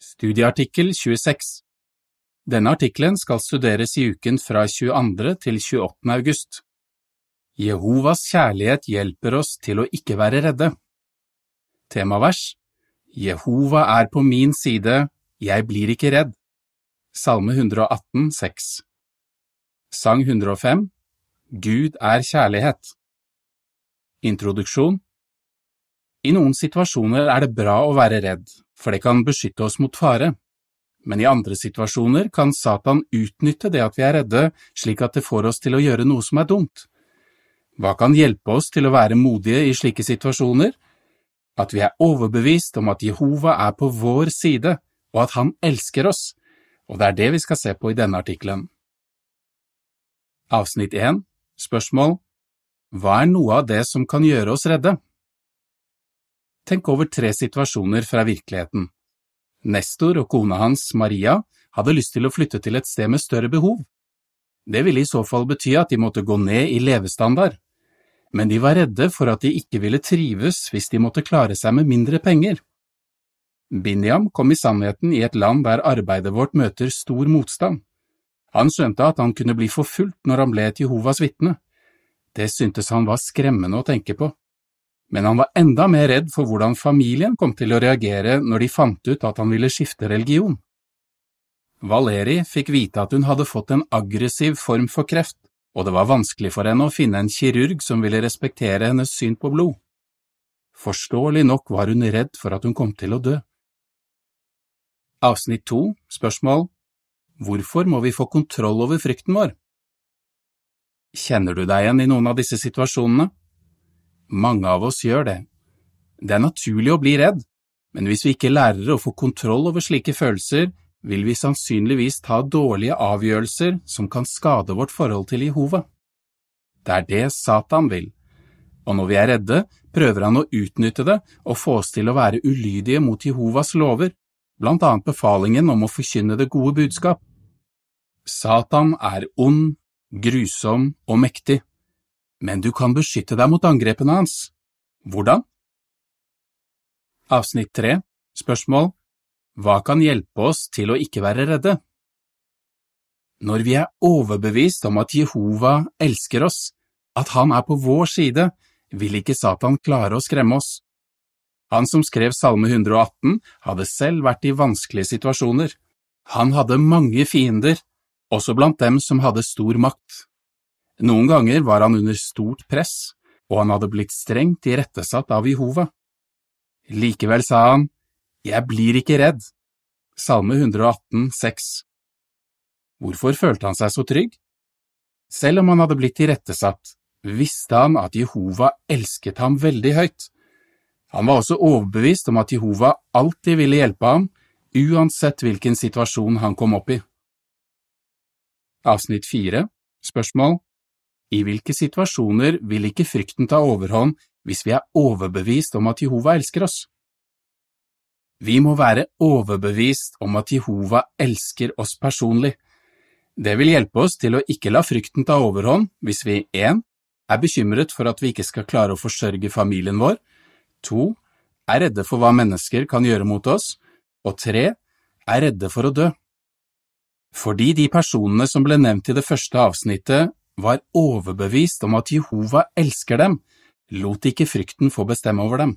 Studieartikkel 26 Denne artikkelen skal studeres i uken fra 22. til 28. august. Jehovas kjærlighet hjelper oss til å ikke være redde. Temavers Jehova er på min side, jeg blir ikke redd. Salme 118, 6 Sang 105 Gud er kjærlighet Introduksjon I noen situasjoner er det bra å være redd, for det kan beskytte oss mot fare. Men i andre situasjoner kan Satan utnytte det at vi er redde, slik at det får oss til å gjøre noe som er dumt. Hva kan hjelpe oss til å være modige i slike situasjoner? At vi er overbevist om at Jehova er på vår side, og at han elsker oss, og det er det vi skal se på i denne artikkelen. Avsnitt 1 Spørsmål Hva er noe av det som kan gjøre oss redde? Tenk over tre situasjoner fra virkeligheten. Nestor og kona hans, Maria, hadde lyst til å flytte til et sted med større behov. Det ville i så fall bety at de måtte gå ned i levestandard. Men de var redde for at de ikke ville trives hvis de måtte klare seg med mindre penger. Binyam kom i sannheten i et land der arbeidet vårt møter stor motstand. Han skjønte at han kunne bli forfulgt når han ble et Jehovas vitne. Det syntes han var skremmende å tenke på men han var enda mer redd for hvordan familien kom til å reagere når de fant ut at han ville skifte religion. Valeri fikk vite at hun hadde fått en aggressiv form for kreft, og det var vanskelig for henne å finne en kirurg som ville respektere hennes syn på blod. Forståelig nok var hun redd for at hun kom til å dø. Avsnitt to, spørsmål Hvorfor må vi få kontroll over frykten vår? Kjenner du deg igjen i noen av disse situasjonene? Mange av oss gjør det. Det er naturlig å bli redd, men hvis vi ikke lærer å få kontroll over slike følelser, vil vi sannsynligvis ta dårlige avgjørelser som kan skade vårt forhold til Jehova. Det er det Satan vil, og når vi er redde, prøver han å utnytte det og få oss til å være ulydige mot Jehovas lover, blant annet befalingen om å forkynne det gode budskap. Satan er ond, grusom og mektig men du kan beskytte deg mot angrepene hans. Hvordan? Avsnitt 3 Spørsmål Hva kan hjelpe oss til å ikke være redde? Når vi er overbevist om at Jehova elsker oss, at han er på vår side, vil ikke Satan klare å skremme oss. Han som skrev Salme 118, hadde selv vært i vanskelige situasjoner. Han hadde mange fiender, også blant dem som hadde stor makt. Noen ganger var han under stort press, og han hadde blitt strengt irettesatt av Jehova. Likevel sa han, Jeg blir ikke redd. Salme 118, 6 Hvorfor følte han seg så trygg? Selv om han hadde blitt irettesatt, visste han at Jehova elsket ham veldig høyt. Han var også overbevist om at Jehova alltid ville hjelpe ham, uansett hvilken situasjon han kom opp i. Avsnitt 4 Spørsmål i hvilke situasjoner vil ikke frykten ta overhånd hvis vi er overbevist om at Jehova elsker oss? Vi må være overbevist om at Jehova elsker oss personlig. Det vil hjelpe oss til å ikke la frykten ta overhånd hvis vi 1. er bekymret for at vi ikke skal klare å forsørge familien vår, 2. er redde for hva mennesker kan gjøre mot oss, og 3. er redde for å dø. Fordi de personene som ble nevnt i det første avsnittet, var overbevist om at Jehova elsker dem, lot ikke frykten få bestemme over dem.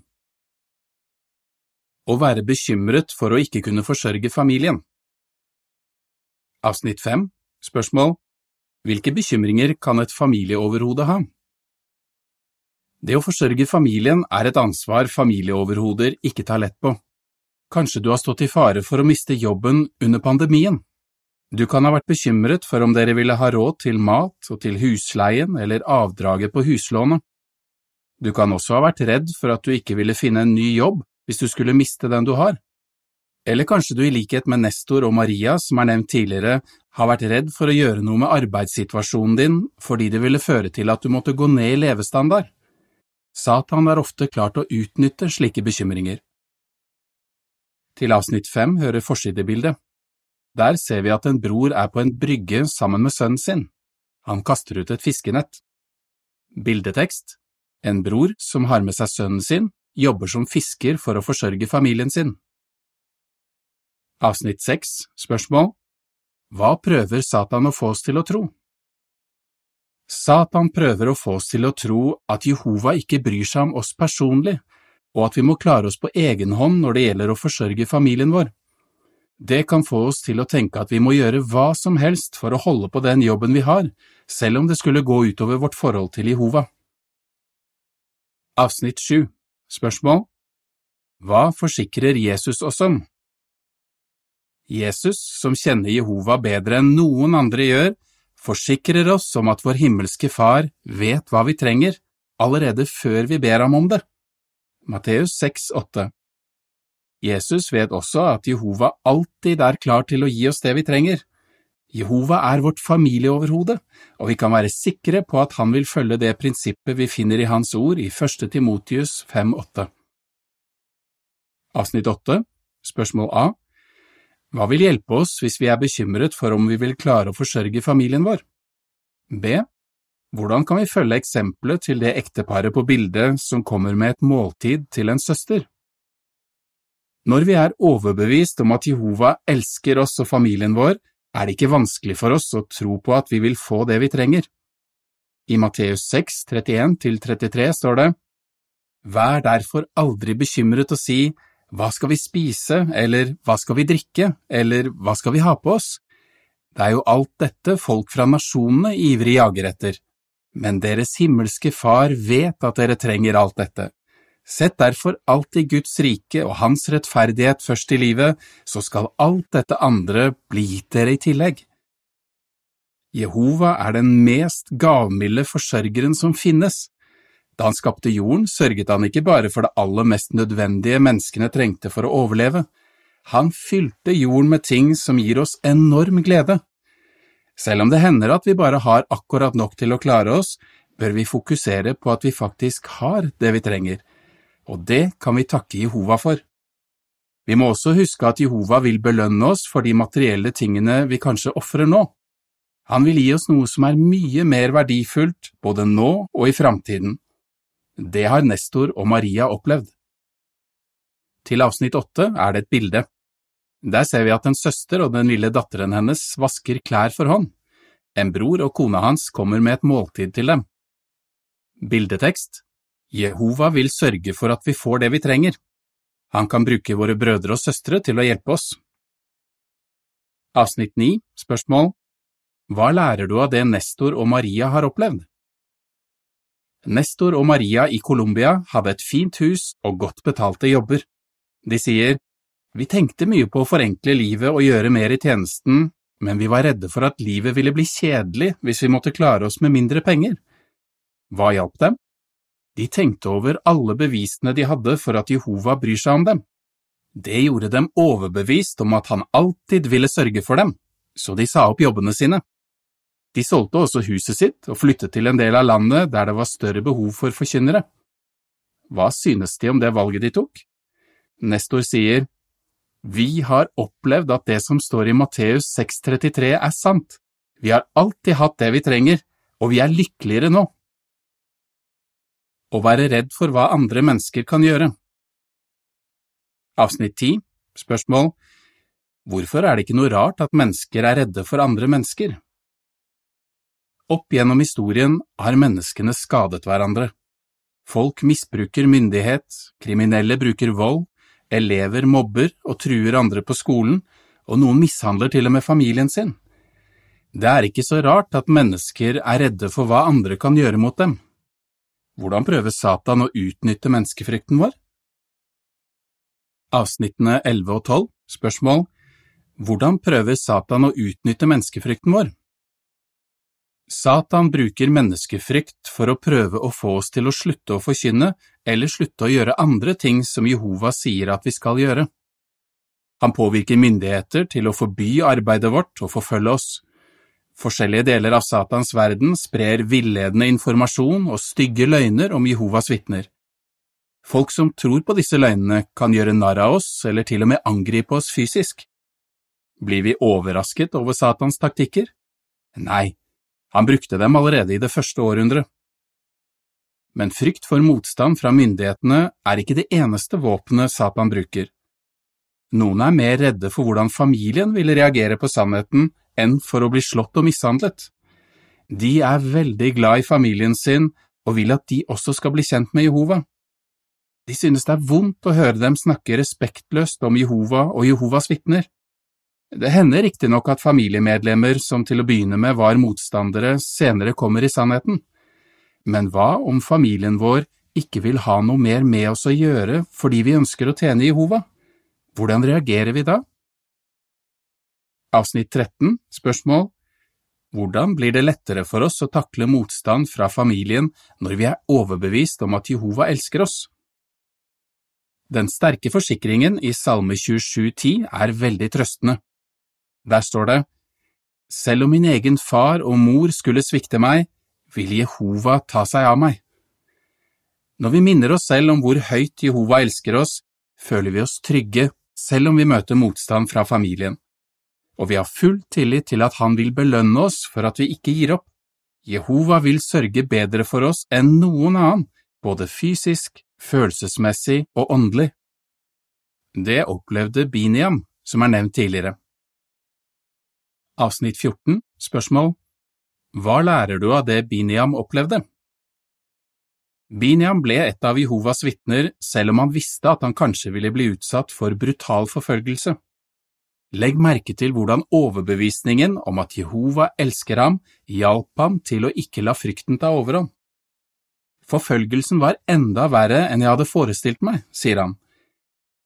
Å være bekymret for å ikke kunne forsørge familien Avsnitt 5 Spørsmål Hvilke bekymringer kan et familieoverhode ha? Det å forsørge familien er et ansvar familieoverhoder ikke tar lett på. Kanskje du har stått i fare for å miste jobben under pandemien? Du kan ha vært bekymret for om dere ville ha råd til mat og til husleien eller avdraget på huslånet. Du kan også ha vært redd for at du ikke ville finne en ny jobb hvis du skulle miste den du har. Eller kanskje du i likhet med Nestor og Maria, som er nevnt tidligere, har vært redd for å gjøre noe med arbeidssituasjonen din fordi det ville føre til at du måtte gå ned i levestandard. Satan har ofte klart å utnytte slike bekymringer. Til avsnitt fem hører forsidebildet. Der ser vi at en bror er på en brygge sammen med sønnen sin. Han kaster ut et fiskenett. Bildetekst En bror som har med seg sønnen sin, jobber som fisker for å forsørge familien sin. Avsnitt 6, spørsmål Hva prøver Satan å få oss til å tro? Satan prøver å få oss til å tro at Jehova ikke bryr seg om oss personlig, og at vi må klare oss på egen hånd når det gjelder å forsørge familien vår. Det kan få oss til å tenke at vi må gjøre hva som helst for å holde på den jobben vi har, selv om det skulle gå utover vårt forhold til Jehova. Avsnitt 7 Spørsmål Hva forsikrer Jesus oss om? Jesus, som kjenner Jehova bedre enn noen andre gjør, forsikrer oss om at vår himmelske Far vet hva vi trenger, allerede før vi ber ham om det. Matteus 6, 8 Jesus vet også at Jehova alltid er klar til å gi oss det vi trenger. Jehova er vårt familieoverhode, og vi kan være sikre på at han vil følge det prinsippet vi finner i hans ord i 1. Timotius 5,8. Avsnitt 8, spørsmål A Hva vil hjelpe oss hvis vi er bekymret for om vi vil klare å forsørge familien vår? B. Hvordan kan vi følge eksempelet til det ekteparet på bildet som kommer med et måltid til en søster? Når vi er overbevist om at Jehova elsker oss og familien vår, er det ikke vanskelig for oss å tro på at vi vil få det vi trenger. I Matteus 6, 31–33 står det, Vær derfor aldri bekymret og si, Hva skal vi spise, eller Hva skal vi drikke, eller Hva skal vi ha på oss? Det er jo alt dette folk fra nasjonene ivrig jager etter, men deres himmelske Far vet at dere trenger alt dette. Sett derfor alltid Guds rike og Hans rettferdighet først i livet, så skal alt dette andre bli gitt dere i tillegg. Jehova er den mest gavmilde forsørgeren som finnes. Da han skapte jorden, sørget han ikke bare for det aller mest nødvendige menneskene trengte for å overleve, han fylte jorden med ting som gir oss enorm glede. Selv om det hender at vi bare har akkurat nok til å klare oss, bør vi fokusere på at vi faktisk har det vi trenger og det kan vi takke Jehova for. Vi må også huske at Jehova vil belønne oss for de materielle tingene vi kanskje ofrer nå. Han vil gi oss noe som er mye mer verdifullt både nå og i framtiden. Det har Nestor og Maria opplevd. Til avsnitt åtte er det et bilde. Der ser vi at en søster og den lille datteren hennes vasker klær for hånd. En bror og kona hans kommer med et måltid til dem. Bildetekst Jehova vil sørge for at vi får det vi trenger. Han kan bruke våre brødre og søstre til å hjelpe oss. Avsnitt 9, spørsmål Hva lærer du av det Nestor og Maria har opplevd? Nestor og Maria i Colombia hadde et fint hus og godt betalte jobber. De sier, Vi tenkte mye på å forenkle livet og gjøre mer i tjenesten, men vi var redde for at livet ville bli kjedelig hvis vi måtte klare oss med mindre penger. Hva hjalp dem? De tenkte over alle bevisene de hadde for at Jehova bryr seg om dem. Det gjorde dem overbevist om at han alltid ville sørge for dem, så de sa opp jobbene sine. De solgte også huset sitt og flyttet til en del av landet der det var større behov for forkynnere. Hva synes de om det valget de tok? Nestor sier, Vi har opplevd at det som står i Matteus 6,33 er sant. Vi har alltid hatt det vi trenger, og vi er lykkeligere nå å være redd for hva andre mennesker kan gjøre. Avsnitt 10 Spørsmål Hvorfor er det ikke noe rart at mennesker er redde for andre mennesker? Opp gjennom historien har menneskene skadet hverandre. Folk misbruker myndighet, kriminelle bruker vold, elever mobber og truer andre på skolen, og noen mishandler til og med familien sin. Det er ikke så rart at mennesker er redde for hva andre kan gjøre mot dem. Hvordan prøver Satan å utnytte menneskefrykten vår? Avsnittene 11 og 12 Spørsmål Hvordan prøver Satan å utnytte menneskefrykten vår? Satan bruker menneskefrykt for å prøve å få oss til å slutte å forkynne eller slutte å gjøre andre ting som Jehova sier at vi skal gjøre. Han påvirker myndigheter til å forby arbeidet vårt og forfølge oss. Forskjellige deler av Satans verden sprer villedende informasjon og stygge løgner om Jehovas vitner. Folk som tror på disse løgnene, kan gjøre narr av oss eller til og med angripe oss fysisk. Blir vi overrasket over Satans taktikker? Nei, han brukte dem allerede i det første århundret. Men frykt for motstand fra myndighetene er ikke det eneste våpenet Satan bruker. Noen er mer redde for hvordan familien vil reagere på sannheten enn for å bli slått og mishandlet. De er veldig glad i familien sin og vil at de også skal bli kjent med Jehova. De synes det er vondt å høre dem snakke respektløst om Jehova og Jehovas vitner. Det hender riktignok at familiemedlemmer som til å begynne med var motstandere, senere kommer i sannheten. Men hva om familien vår ikke vil ha noe mer med oss å gjøre fordi vi ønsker å tjene Jehova? Hvordan reagerer vi da? Avsnitt 13, spørsmål Hvordan blir det lettere for oss å takle motstand fra familien når vi er overbevist om at Jehova elsker oss? Den sterke forsikringen i Salme 27,10 er veldig trøstende. Der står det, Selv om min egen far og mor skulle svikte meg, vil Jehova ta seg av meg. Når vi minner oss selv om hvor høyt Jehova elsker oss, føler vi oss trygge selv om vi møter motstand fra familien, og vi har full tillit til at han vil belønne oss for at vi ikke gir opp. Jehova vil sørge bedre for oss enn noen annen, både fysisk, følelsesmessig og åndelig. Det opplevde Biniam, som er nevnt tidligere. Avsnitt 14, spørsmål Hva lærer du av det Biniam opplevde? Biniam ble et av Jehovas vitner selv om han visste at han kanskje ville bli utsatt for brutal forfølgelse. Legg merke til hvordan overbevisningen om at Jehova elsker ham, hjalp ham til å ikke la frykten ta overhånd. Forfølgelsen var enda verre enn jeg hadde forestilt meg, sier han,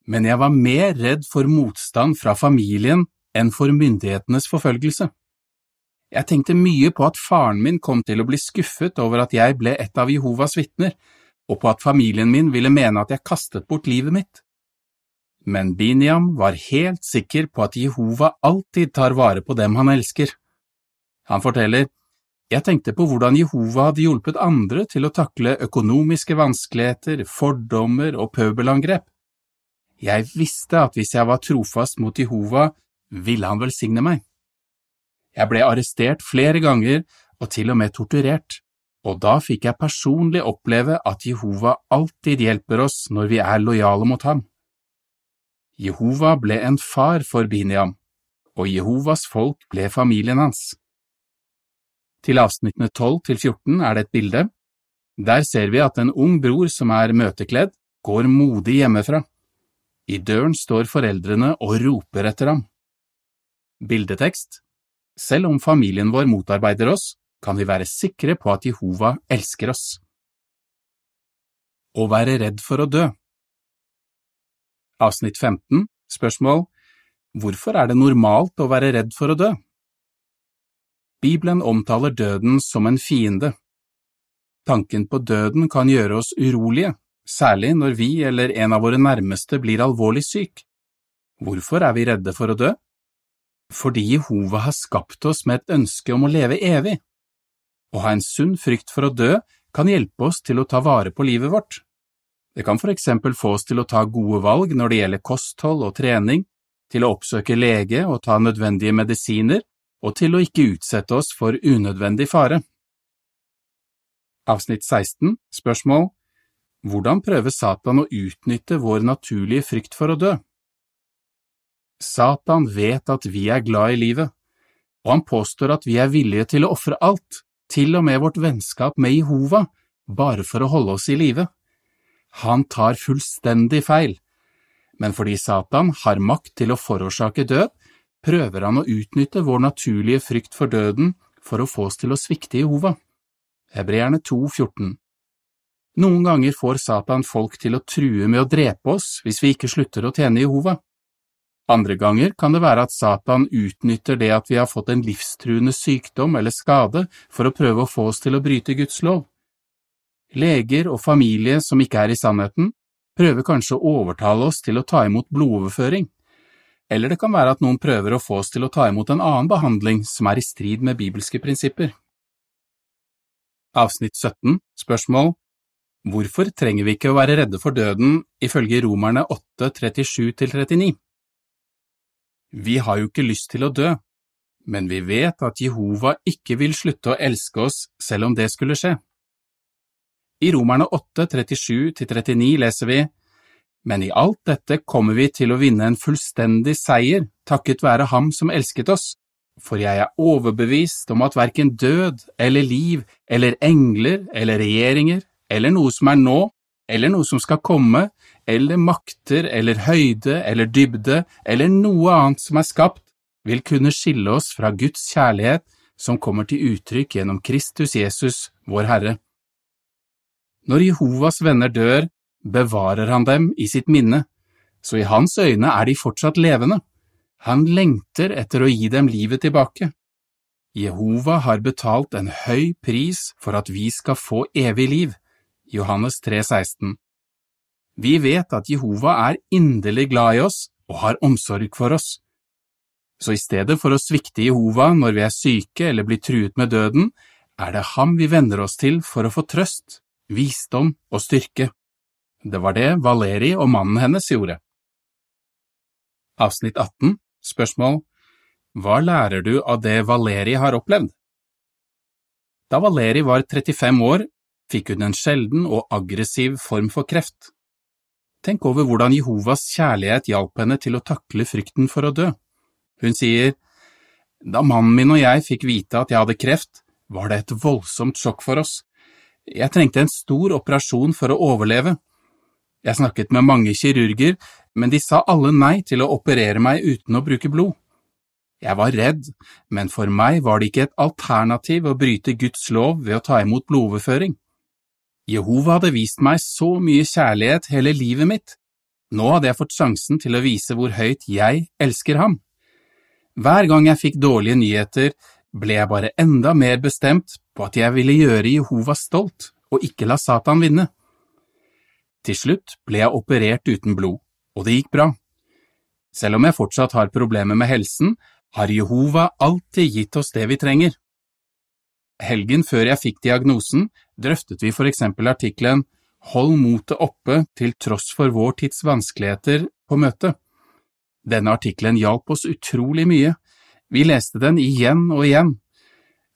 men jeg var mer redd for motstand fra familien enn for myndighetenes forfølgelse. Jeg tenkte mye på at faren min kom til å bli skuffet over at jeg ble et av Jehovas vitner, og på at familien min ville mene at jeg kastet bort livet mitt. Men Biniam var helt sikker på at Jehova alltid tar vare på dem han elsker. Han forteller, jeg tenkte på hvordan Jehova hadde hjulpet andre til å takle økonomiske vanskeligheter, fordommer og pøbelangrep. Jeg visste at hvis jeg var trofast mot Jehova, ville han velsigne meg. Jeg ble arrestert flere ganger og til og med torturert, og da fikk jeg personlig oppleve at Jehova alltid hjelper oss når vi er lojale mot ham. Jehova ble en far for Biniam, og Jehovas folk ble familien hans. Til avsnittene 12 til 14 er det et bilde. Der ser vi at en ung bror som er møtekledd, går modig hjemmefra. I døren står foreldrene og roper etter ham. Bildetekst Selv om familien vår motarbeider oss, kan vi være sikre på at Jehova elsker oss. Å være redd for å dø Avsnitt 15 Spørsmål Hvorfor er det normalt å være redd for å dø? Bibelen omtaler døden som en fiende. Tanken på døden kan gjøre oss urolige, særlig når vi eller en av våre nærmeste blir alvorlig syk. Hvorfor er vi redde for å dø? fordi Jehova har skapt oss med et ønske om å leve evig. Å ha en sunn frykt for å dø kan hjelpe oss til å ta vare på livet vårt. Det kan for eksempel få oss til å ta gode valg når det gjelder kosthold og trening, til å oppsøke lege og ta nødvendige medisiner, og til å ikke utsette oss for unødvendig fare. Avsnitt 16, spørsmål Hvordan prøver Satan å utnytte vår naturlige frykt for å dø? Satan vet at vi er glad i livet, og han påstår at vi er villige til å ofre alt, til og med vårt vennskap med Jehova, bare for å holde oss i live. Han tar fullstendig feil, men fordi Satan har makt til å forårsake død, prøver han å utnytte vår naturlige frykt for døden for å få oss til å svikte Jehova. Hebreerne 2,14 Noen ganger får Satan folk til å true med å drepe oss hvis vi ikke slutter å tjene Jehova. Andre ganger kan det være at Satan utnytter det at vi har fått en livstruende sykdom eller skade for å prøve å få oss til å bryte Guds lov. Leger og familie som ikke er i sannheten, prøver kanskje å overtale oss til å ta imot blodoverføring, eller det kan være at noen prøver å få oss til å ta imot en annen behandling som er i strid med bibelske prinsipper. Avsnitt 17, spørsmål Hvorfor trenger vi ikke å være redde for døden ifølge Romerne 8, 37–39? Vi har jo ikke lyst til å dø, men vi vet at Jehova ikke vil slutte å elske oss selv om det skulle skje. I Romerne 8, 37–39 leser vi, Men i alt dette kommer vi til å vinne en fullstendig seier takket være Ham som elsket oss, for jeg er overbevist om at hverken død eller liv eller engler eller regjeringer eller noe som er nå eller noe som skal komme, eller makter eller høyde eller dybde eller noe annet som er skapt, vil kunne skille oss fra Guds kjærlighet som kommer til uttrykk gjennom Kristus Jesus, vår Herre. Når Jehovas venner dør, bevarer han dem i sitt minne, så i hans øyne er de fortsatt levende. Han lengter etter å gi dem livet tilbake. Jehova har betalt en høy pris for at vi skal få evig liv. Johannes 3, 16. Vi vet at Jehova er inderlig glad i oss og har omsorg for oss. Så i stedet for å svikte Jehova når vi er syke eller blir truet med døden, er det ham vi vender oss til for å få trøst, visdom og styrke. Det var det Valeri og mannen hennes gjorde. Avsnitt 18 Spørsmål Hva lærer du av det Valeri har opplevd? Da Valeri var 35 år, fikk hun en sjelden og aggressiv form for kreft. Tenk over hvordan Jehovas kjærlighet hjalp henne til å takle frykten for å dø. Hun sier, Da mannen min og jeg fikk vite at jeg hadde kreft, var det et voldsomt sjokk for oss. Jeg trengte en stor operasjon for å overleve. Jeg snakket med mange kirurger, men de sa alle nei til å operere meg uten å bruke blod. Jeg var redd, men for meg var det ikke et alternativ å bryte Guds lov ved å ta imot blodoverføring. Jehova hadde vist meg så mye kjærlighet hele livet mitt. Nå hadde jeg fått sjansen til å vise hvor høyt jeg elsker ham. Hver gang jeg fikk dårlige nyheter, ble jeg bare enda mer bestemt på at jeg ville gjøre Jehova stolt og ikke la Satan vinne. Til slutt ble jeg operert uten blod, og det gikk bra. Selv om jeg fortsatt har problemer med helsen, har Jehova alltid gitt oss det vi trenger. Helgen før jeg fikk diagnosen, drøftet vi for eksempel artikkelen Hold motet oppe til tross for vår tids vanskeligheter på møtet. Denne artikkelen hjalp oss utrolig mye. Vi leste den igjen og igjen.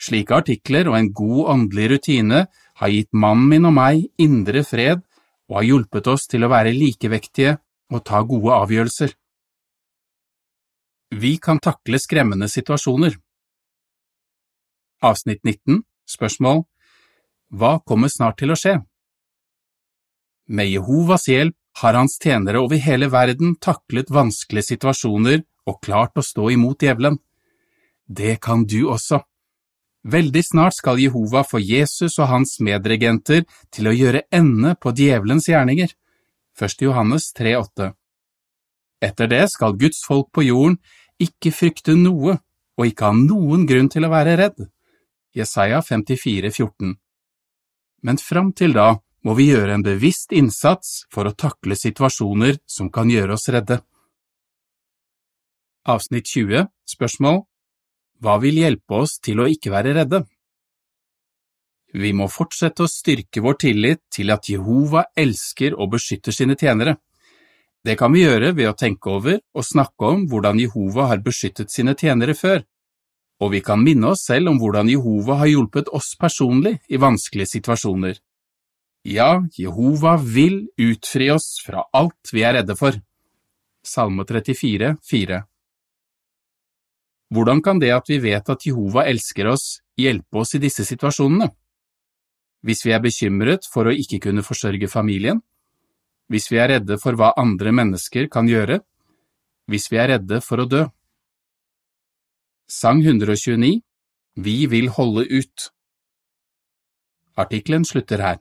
Slike artikler og en god åndelig rutine har gitt mannen min og meg indre fred og har hjulpet oss til å være likevektige og ta gode avgjørelser. Vi kan takle skremmende situasjoner. Avsnitt 19 Spørsmål Hva kommer snart til å skje? Med Jehovas hjelp har hans tjenere over hele verden taklet vanskelige situasjoner og klart å stå imot djevelen. Det kan du også. Veldig snart skal Jehova få Jesus og hans medregenter til å gjøre ende på djevelens gjerninger. 1. Johannes 3,8 Etter det skal Guds folk på jorden ikke frykte noe og ikke ha noen grunn til å være redd. Jesaja 54, 14 Men fram til da må vi gjøre en bevisst innsats for å takle situasjoner som kan gjøre oss redde. Avsnitt 20 Spørsmål Hva vil hjelpe oss til å ikke være redde? Vi må fortsette å styrke vår tillit til at Jehova elsker og beskytter sine tjenere. Det kan vi gjøre ved å tenke over og snakke om hvordan Jehova har beskyttet sine tjenere før, og vi kan minne oss selv om hvordan Jehova har hjulpet oss personlig i vanskelige situasjoner. Ja, Jehova vil utfri oss fra alt vi er redde for. Salme 34, 4 Hvordan kan det at vi vet at Jehova elsker oss, hjelpe oss i disse situasjonene? Hvis vi er bekymret for å ikke kunne forsørge familien? Hvis vi er redde for hva andre mennesker kan gjøre? Hvis vi er redde for å dø? Sang 129 Vi vil holde ut Artikkelen slutter her.